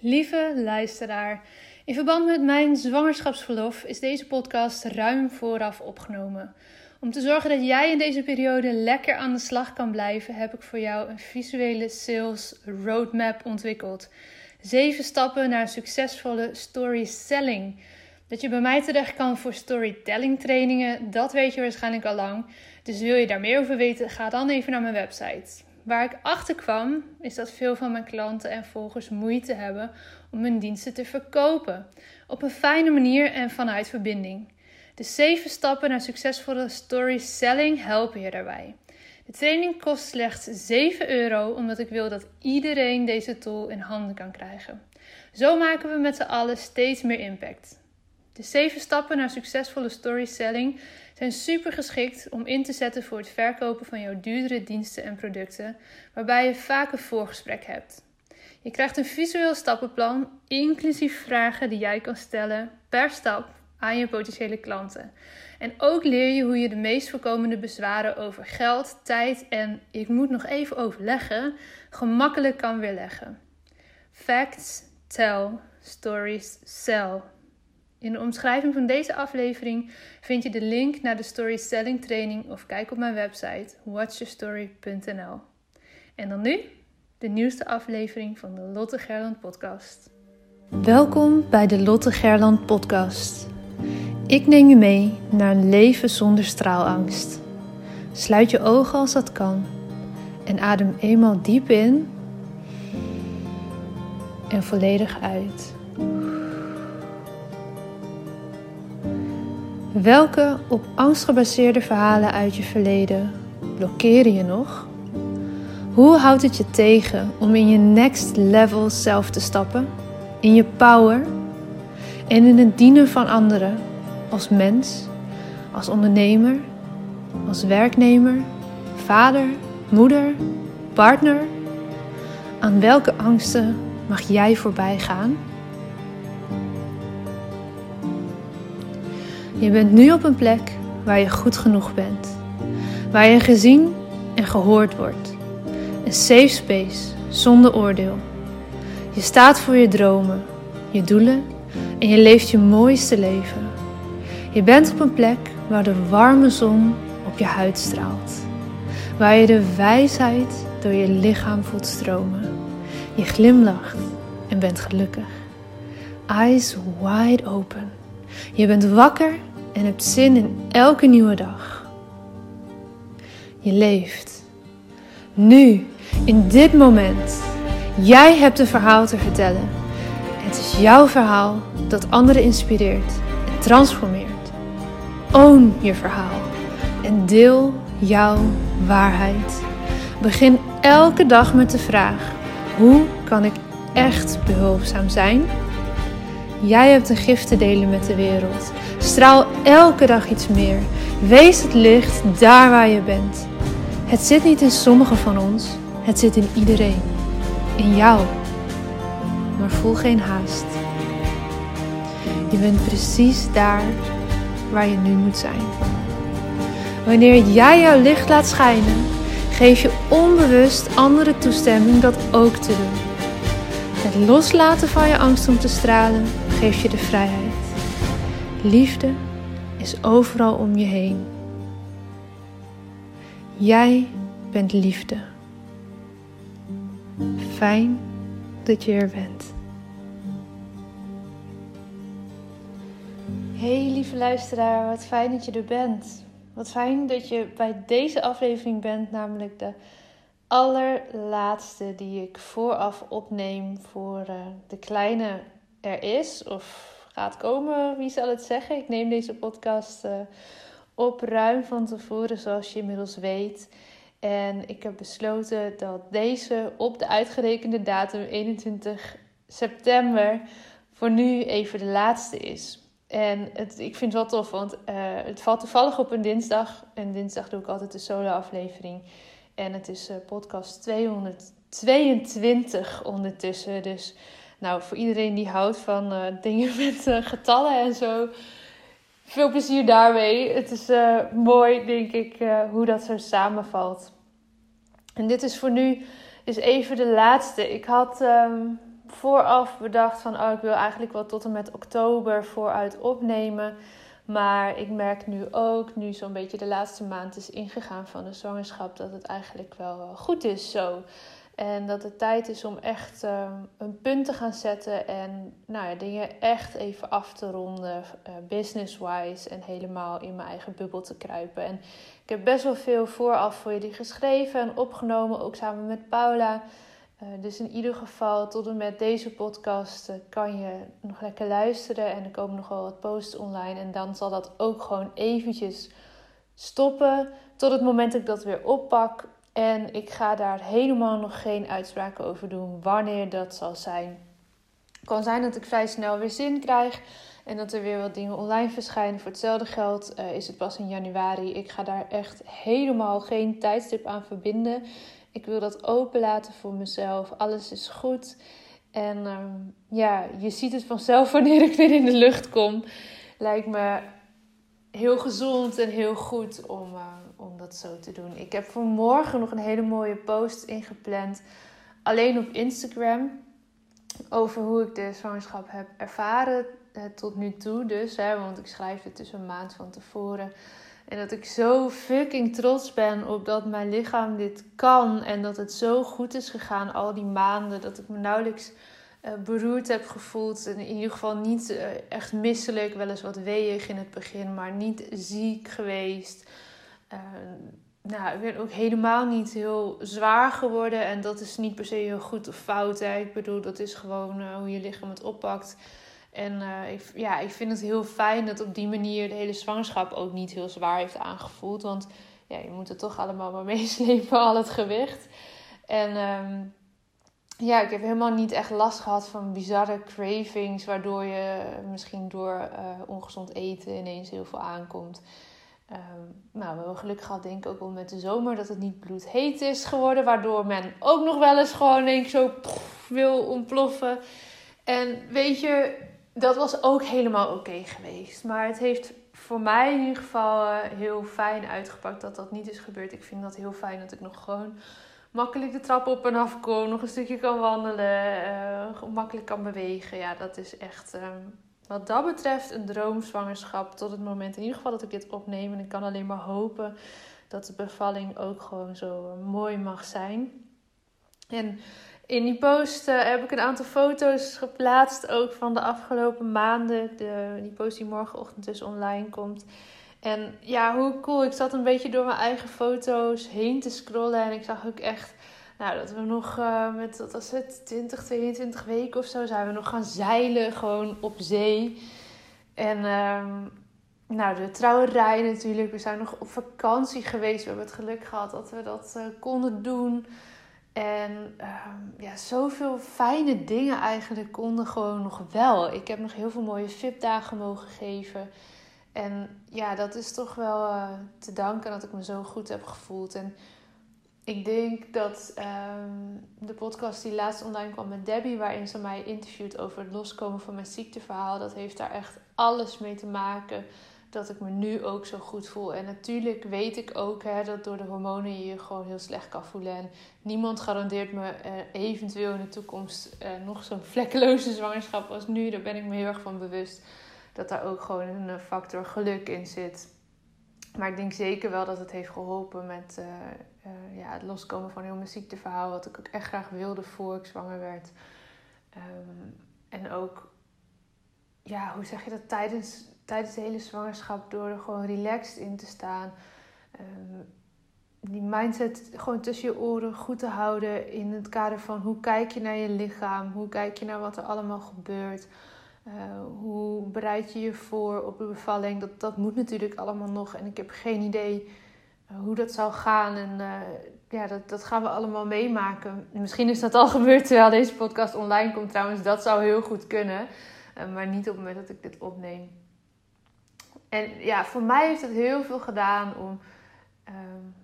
Lieve luisteraar, in verband met mijn zwangerschapsverlof is deze podcast ruim vooraf opgenomen. Om te zorgen dat jij in deze periode lekker aan de slag kan blijven, heb ik voor jou een visuele sales roadmap ontwikkeld. Zeven stappen naar succesvolle storytelling. Dat je bij mij terecht kan voor storytelling trainingen, dat weet je waarschijnlijk al lang. Dus wil je daar meer over weten, ga dan even naar mijn website. Waar ik achter kwam, is dat veel van mijn klanten en volgers moeite hebben om hun diensten te verkopen. Op een fijne manier en vanuit verbinding. De zeven stappen naar succesvolle story selling helpen je daarbij. De training kost slechts 7 euro, omdat ik wil dat iedereen deze tool in handen kan krijgen. Zo maken we met z'n allen steeds meer impact. De zeven stappen naar succesvolle story selling zijn super geschikt om in te zetten voor het verkopen van jouw duurdere diensten en producten, waarbij je vaak een voorgesprek hebt. Je krijgt een visueel stappenplan, inclusief vragen die jij kan stellen per stap aan je potentiële klanten. En ook leer je hoe je de meest voorkomende bezwaren over geld, tijd en ik moet nog even overleggen gemakkelijk kan weerleggen. Facts, tell, stories, sell. In de omschrijving van deze aflevering vind je de link naar de storytelling training of kijk op mijn website watchyourstory.nl. En dan nu de nieuwste aflevering van de Lotte Gerland podcast. Welkom bij de Lotte Gerland podcast. Ik neem je mee naar een leven zonder straalangst. Sluit je ogen als dat kan en adem eenmaal diep in en volledig uit. Welke op angst gebaseerde verhalen uit je verleden blokkeren je nog? Hoe houdt het je tegen om in je next level zelf te stappen? In je power en in het dienen van anderen als mens, als ondernemer, als werknemer, vader, moeder, partner? Aan welke angsten mag jij voorbij gaan? Je bent nu op een plek waar je goed genoeg bent. Waar je gezien en gehoord wordt. Een safe space zonder oordeel. Je staat voor je dromen, je doelen en je leeft je mooiste leven. Je bent op een plek waar de warme zon op je huid straalt. Waar je de wijsheid door je lichaam voelt stromen. Je glimlacht en bent gelukkig. Eyes wide open. Je bent wakker en hebt zin in elke nieuwe dag. Je leeft. Nu, in dit moment. Jij hebt een verhaal te vertellen. Het is jouw verhaal dat anderen inspireert en transformeert. Own je verhaal en deel jouw waarheid. Begin elke dag met de vraag: hoe kan ik echt behulpzaam zijn? Jij hebt een gift te delen met de wereld. Straal elke dag iets meer. Wees het licht daar waar je bent. Het zit niet in sommigen van ons, het zit in iedereen. In jou. Maar voel geen haast. Je bent precies daar waar je nu moet zijn. Wanneer jij jouw licht laat schijnen, geef je onbewust andere toestemming dat ook te doen. Het loslaten van je angst om te stralen geeft je de vrijheid. Liefde is overal om je heen. Jij bent liefde. Fijn dat je er bent. Hey lieve luisteraar, wat fijn dat je er bent. Wat fijn dat je bij deze aflevering bent, namelijk de allerlaatste die ik vooraf opneem voor uh, de kleine er is of gaat komen, wie zal het zeggen? Ik neem deze podcast uh, op ruim van tevoren, zoals je inmiddels weet. En ik heb besloten dat deze op de uitgerekende datum 21 september voor nu even de laatste is. En het, ik vind het wel tof, want uh, het valt toevallig op een dinsdag. En dinsdag doe ik altijd de solo-aflevering. En het is uh, podcast 222 ondertussen. Dus nou, voor iedereen die houdt van uh, dingen met uh, getallen en zo, veel plezier daarmee. Het is uh, mooi, denk ik, hoe dat zo samenvalt. En dit is voor nu dus even de laatste. Ik had um, vooraf bedacht van oh, ik wil eigenlijk wel tot en met oktober vooruit opnemen. Maar ik merk nu ook, nu zo'n beetje de laatste maand is ingegaan van de zwangerschap, dat het eigenlijk wel goed is zo. En dat het tijd is om echt uh, een punt te gaan zetten en nou ja, dingen echt even af te ronden, uh, business-wise en helemaal in mijn eigen bubbel te kruipen. En ik heb best wel veel vooraf voor jullie geschreven en opgenomen, ook samen met Paula. Uh, dus in ieder geval, tot en met deze podcast kan je nog lekker luisteren. En er komen nog wel wat posts online. En dan zal dat ook gewoon eventjes stoppen. Tot het moment dat ik dat weer oppak. En ik ga daar helemaal nog geen uitspraken over doen wanneer dat zal zijn. Het kan zijn dat ik vrij snel weer zin krijg en dat er weer wat dingen online verschijnen. Voor hetzelfde geld uh, is het pas in januari. Ik ga daar echt helemaal geen tijdstip aan verbinden. Ik wil dat openlaten voor mezelf. Alles is goed. En uh, ja, je ziet het vanzelf wanneer ik weer in de lucht kom. Lijkt me heel gezond en heel goed om, uh, om dat zo te doen. Ik heb voor morgen nog een hele mooie post ingepland. Alleen op Instagram. Over hoe ik de zwangerschap heb ervaren uh, tot nu toe. Dus, hè, want ik schrijf het dus een maand van tevoren. En dat ik zo fucking trots ben op dat mijn lichaam dit kan. En dat het zo goed is gegaan al die maanden. Dat ik me nauwelijks beroerd heb gevoeld. In ieder geval niet uh, echt misselijk. Wel eens wat weeg in het begin. Maar niet ziek geweest. Uh, nou, ik ben ook helemaal niet heel zwaar geworden. En dat is niet per se heel goed of fout. Hè. Ik bedoel, dat is gewoon hoe je lichaam het oppakt. En ik, ja, ik vind het heel fijn dat op die manier de hele zwangerschap ook niet heel zwaar heeft aangevoeld. Want ja, je moet het toch allemaal maar meeslepen, al het gewicht. En um, ja, ik heb helemaal niet echt last gehad van bizarre cravings, waardoor je misschien door uh, ongezond eten ineens heel veel aankomt. Um, nou, we hebben gelukkig gehad, denk ik ook wel met de zomer, dat het niet bloedheet is geworden. Waardoor men ook nog wel eens gewoon denk ik, zo wil ontploffen. En weet je, dat was ook helemaal oké geweest. Maar het heeft voor mij in ieder geval uh, heel fijn uitgepakt dat dat niet is gebeurd. Ik vind dat heel fijn dat ik nog gewoon makkelijk de trap op en af kom. Nog een stukje kan wandelen. Uh, makkelijk kan bewegen. Ja, dat is echt um, wat dat betreft een droomzwangerschap. Tot het moment in ieder geval dat ik dit opneem. En ik kan alleen maar hopen dat de bevalling ook gewoon zo uh, mooi mag zijn. En in die post uh, heb ik een aantal foto's geplaatst, ook van de afgelopen maanden. De, die post die morgenochtend dus online komt. En ja, hoe cool. Ik zat een beetje door mijn eigen foto's heen te scrollen. En ik zag ook echt nou, dat we nog uh, met, wat was het, 20, 22 weken of zo, zijn we nog gaan zeilen gewoon op zee. En um, nou, de trouwerij natuurlijk. We zijn nog op vakantie geweest. We hebben het geluk gehad dat we dat uh, konden doen. En um, ja, zoveel fijne dingen eigenlijk konden gewoon nog wel. Ik heb nog heel veel mooie VIP-dagen mogen geven. En ja, dat is toch wel uh, te danken dat ik me zo goed heb gevoeld. En ik denk dat um, de podcast die laatst online kwam met Debbie, waarin ze mij interviewt over het loskomen van mijn ziekteverhaal, dat heeft daar echt alles mee te maken dat ik me nu ook zo goed voel. En natuurlijk weet ik ook hè, dat door de hormonen je je gewoon heel slecht kan voelen. En niemand garandeert me uh, eventueel in de toekomst uh, nog zo'n vlekkeloze zwangerschap als nu. Daar ben ik me heel erg van bewust dat daar ook gewoon een eh, factor geluk in zit. Maar ik denk zeker wel dat het heeft geholpen met uh, uh, ja, het loskomen van heel mijn ziekteverhaal. Wat ik ook echt graag wilde voor ik zwanger werd. Um, en ook, ja, hoe zeg je dat, tijdens tijdens de hele zwangerschap door er gewoon relaxed in te staan. Um, die mindset gewoon tussen je oren goed te houden in het kader van hoe kijk je naar je lichaam, hoe kijk je naar wat er allemaal gebeurt, uh, hoe bereid je je voor op de bevalling. Dat, dat moet natuurlijk allemaal nog en ik heb geen idee uh, hoe dat zal gaan. En uh, ja, dat, dat gaan we allemaal meemaken. Misschien is dat al gebeurd terwijl deze podcast online komt trouwens. Dat zou heel goed kunnen, maar niet op het moment dat ik dit opneem. En ja, voor mij heeft het heel veel gedaan om um,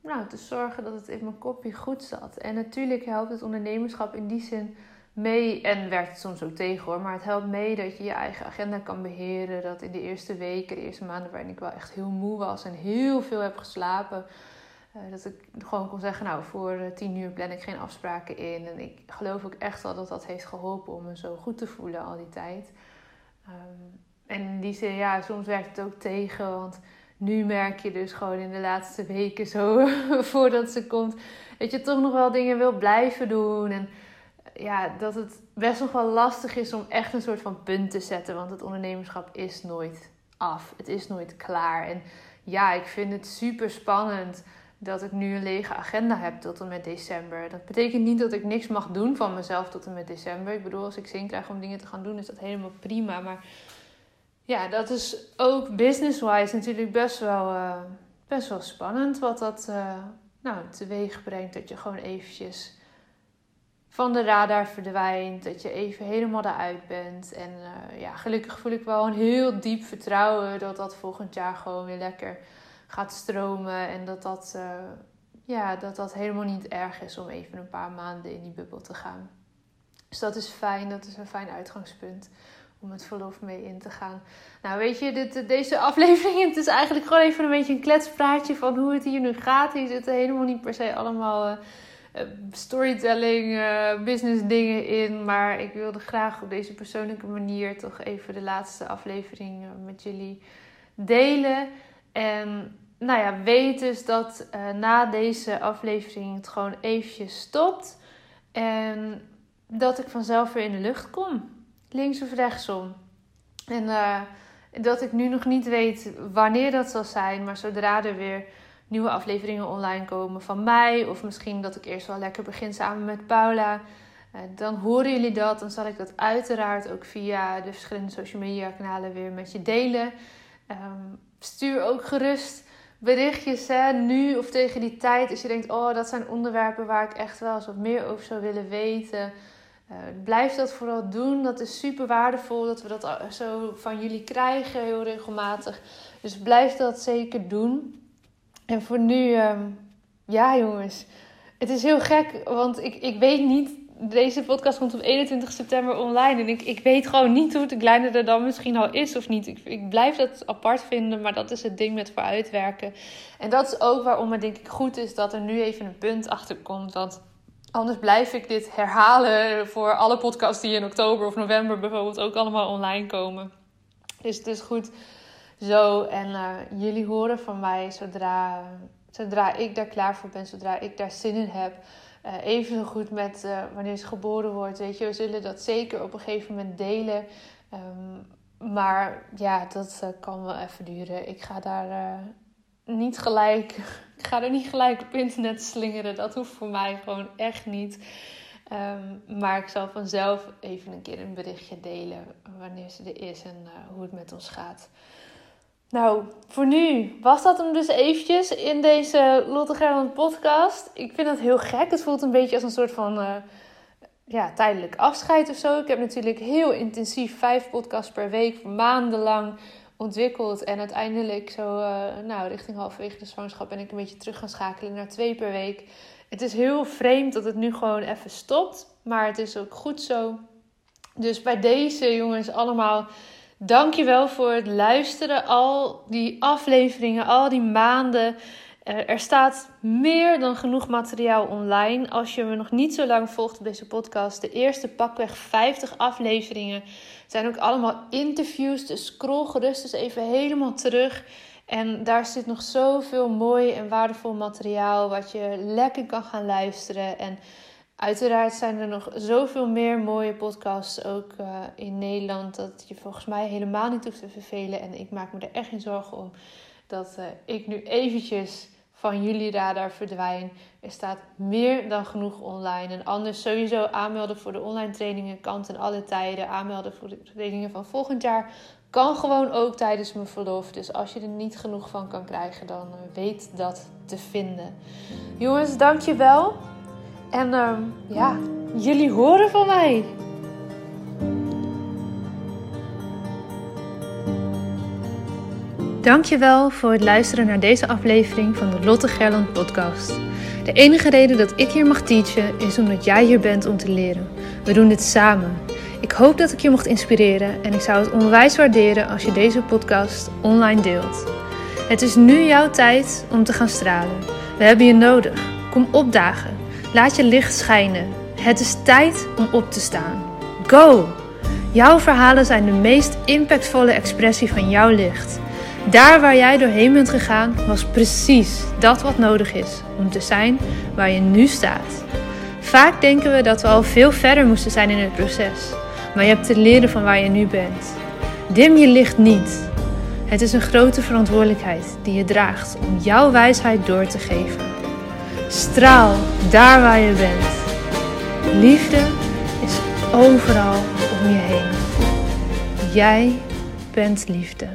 nou, te zorgen dat het in mijn kopje goed zat. En natuurlijk helpt het ondernemerschap in die zin mee. En werkt het soms ook tegen hoor. Maar het helpt mee dat je je eigen agenda kan beheren. Dat in de eerste weken, de eerste maanden waarin ik wel echt heel moe was en heel veel heb geslapen. dat ik gewoon kon zeggen, nou, voor tien uur plan ik geen afspraken in. En ik geloof ook echt wel dat dat heeft geholpen om me zo goed te voelen al die tijd. Um, en die zin, ja, soms werkt het ook tegen. Want nu merk je dus gewoon in de laatste weken zo, voordat ze komt, dat je toch nog wel dingen wil blijven doen. En ja, dat het best nog wel lastig is om echt een soort van punt te zetten. Want het ondernemerschap is nooit af. Het is nooit klaar. En ja, ik vind het super spannend dat ik nu een lege agenda heb tot en met december. Dat betekent niet dat ik niks mag doen van mezelf tot en met december. Ik bedoel, als ik zin krijg om dingen te gaan doen, is dat helemaal prima. Maar ja, dat is ook business-wise natuurlijk best wel, uh, best wel spannend. Wat dat uh, nou, teweeg brengt. Dat je gewoon eventjes van de radar verdwijnt. Dat je even helemaal eruit bent. En uh, ja, gelukkig voel ik wel een heel diep vertrouwen dat dat volgend jaar gewoon weer lekker gaat stromen. En dat dat, ja, dat dat helemaal niet erg is om even een paar maanden in die bubbel te gaan. Dus dat is fijn, dat is een fijn uitgangspunt om het verlof mee in te gaan. Nou, weet je, dit, deze aflevering, het is eigenlijk gewoon even een beetje een kletspraatje van hoe het hier nu gaat. Hier zitten helemaal niet per se allemaal storytelling, uh, business dingen in. Maar ik wilde graag op deze persoonlijke manier toch even de laatste aflevering met jullie delen. En nou ja, weet dus dat na deze aflevering het gewoon eventjes stopt. En dat ik vanzelf weer in de lucht kom links of rechtsom. En dat ik nu nog niet weet wanneer dat zal zijn, maar zodra er weer nieuwe afleveringen online komen van mij, of misschien dat ik eerst wel lekker begin samen met Paula, uh, dan horen jullie dat. Dan zal ik dat uiteraard ook via de verschillende social media kanalen weer met je delen. Um, stuur ook gerust berichtjes hè, nu of tegen die tijd. Als je denkt, oh, dat zijn onderwerpen waar ik echt wel eens wat meer over zou willen weten. Uh, blijf dat vooral doen. Dat is super waardevol dat we dat zo van jullie krijgen, heel regelmatig. Dus blijf dat zeker doen. En voor nu, ehm, ja jongens, het is heel gek, want ik, ik weet niet. Deze podcast komt op 21 september online. En ik, ik weet gewoon niet hoe de kleine er dan misschien al is of niet. Ik, ik blijf dat apart vinden, maar dat is het ding met vooruitwerken. En dat is ook waarom het denk ik goed is dat er nu even een punt achter komt. Want Anders blijf ik dit herhalen voor alle podcasts die in oktober of november bijvoorbeeld ook allemaal online komen. Dus het is goed zo. En uh, jullie horen van mij zodra, zodra ik daar klaar voor ben, zodra ik daar zin in heb. Uh, even goed met uh, wanneer ze geboren wordt. Weet je, we zullen dat zeker op een gegeven moment delen. Um, maar ja, dat kan wel even duren. Ik ga daar niet gelijk ik ga er niet gelijk op internet slingeren. Dat hoeft voor mij gewoon echt niet. Um, maar ik zal vanzelf even een keer een berichtje delen wanneer ze er is en hoe het met ons gaat. Nou, voor nu was dat hem dus eventjes in deze Lotte Gerland podcast. Ik vind dat heel gek. Het voelt een beetje als een soort van uh, ja, tijdelijk afscheid of zo. Ik heb natuurlijk heel intensief vijf podcasts per week, maandenlang ontwikkeld. En uiteindelijk zo, uh, nou, richting halverwege de zwangerschap ben ik een beetje terug gaan schakelen naar twee per week. Het is heel vreemd dat het nu gewoon even stopt. Maar het is ook goed zo. Dus bij deze jongens allemaal, dankjewel voor het luisteren. Al die afleveringen, al die maanden. Er staat meer dan genoeg materiaal online. Als je me nog niet zo lang volgt op deze podcast, de eerste pakweg 50 afleveringen zijn ook allemaal interviews. Dus scroll gerust eens even helemaal terug. En daar zit nog zoveel mooi en waardevol materiaal wat je lekker kan gaan luisteren. En uiteraard zijn er nog zoveel meer mooie podcasts ook uh, in Nederland. Dat je volgens mij helemaal niet hoeft te vervelen. En ik maak me er echt geen zorgen om dat uh, ik nu eventjes van jullie radar verdwijn. Er staat meer dan genoeg online. En anders sowieso aanmelden voor de online trainingen kan ten alle tijden. Aanmelden voor de trainingen van volgend jaar kan gewoon ook tijdens mijn verlof. Dus als je er niet genoeg van kan krijgen, dan eh, weet dat te vinden. Jongens, dankjewel. En uh, ja, jullie horen van mij. Dankjewel voor het luisteren naar deze aflevering van de Lotte Gerland podcast. De enige reden dat ik hier mag teachen is omdat jij hier bent om te leren. We doen dit samen. Ik hoop dat ik je mocht inspireren en ik zou het onwijs waarderen als je deze podcast online deelt. Het is nu jouw tijd om te gaan stralen. We hebben je nodig. Kom opdagen. Laat je licht schijnen. Het is tijd om op te staan. Go! Jouw verhalen zijn de meest impactvolle expressie van jouw licht. Daar waar jij doorheen bent gegaan, was precies dat wat nodig is om te zijn waar je nu staat. Vaak denken we dat we al veel verder moesten zijn in het proces, maar je hebt te leren van waar je nu bent. Dim je licht niet. Het is een grote verantwoordelijkheid die je draagt om jouw wijsheid door te geven. Straal daar waar je bent. Liefde is overal om je heen. Jij bent liefde.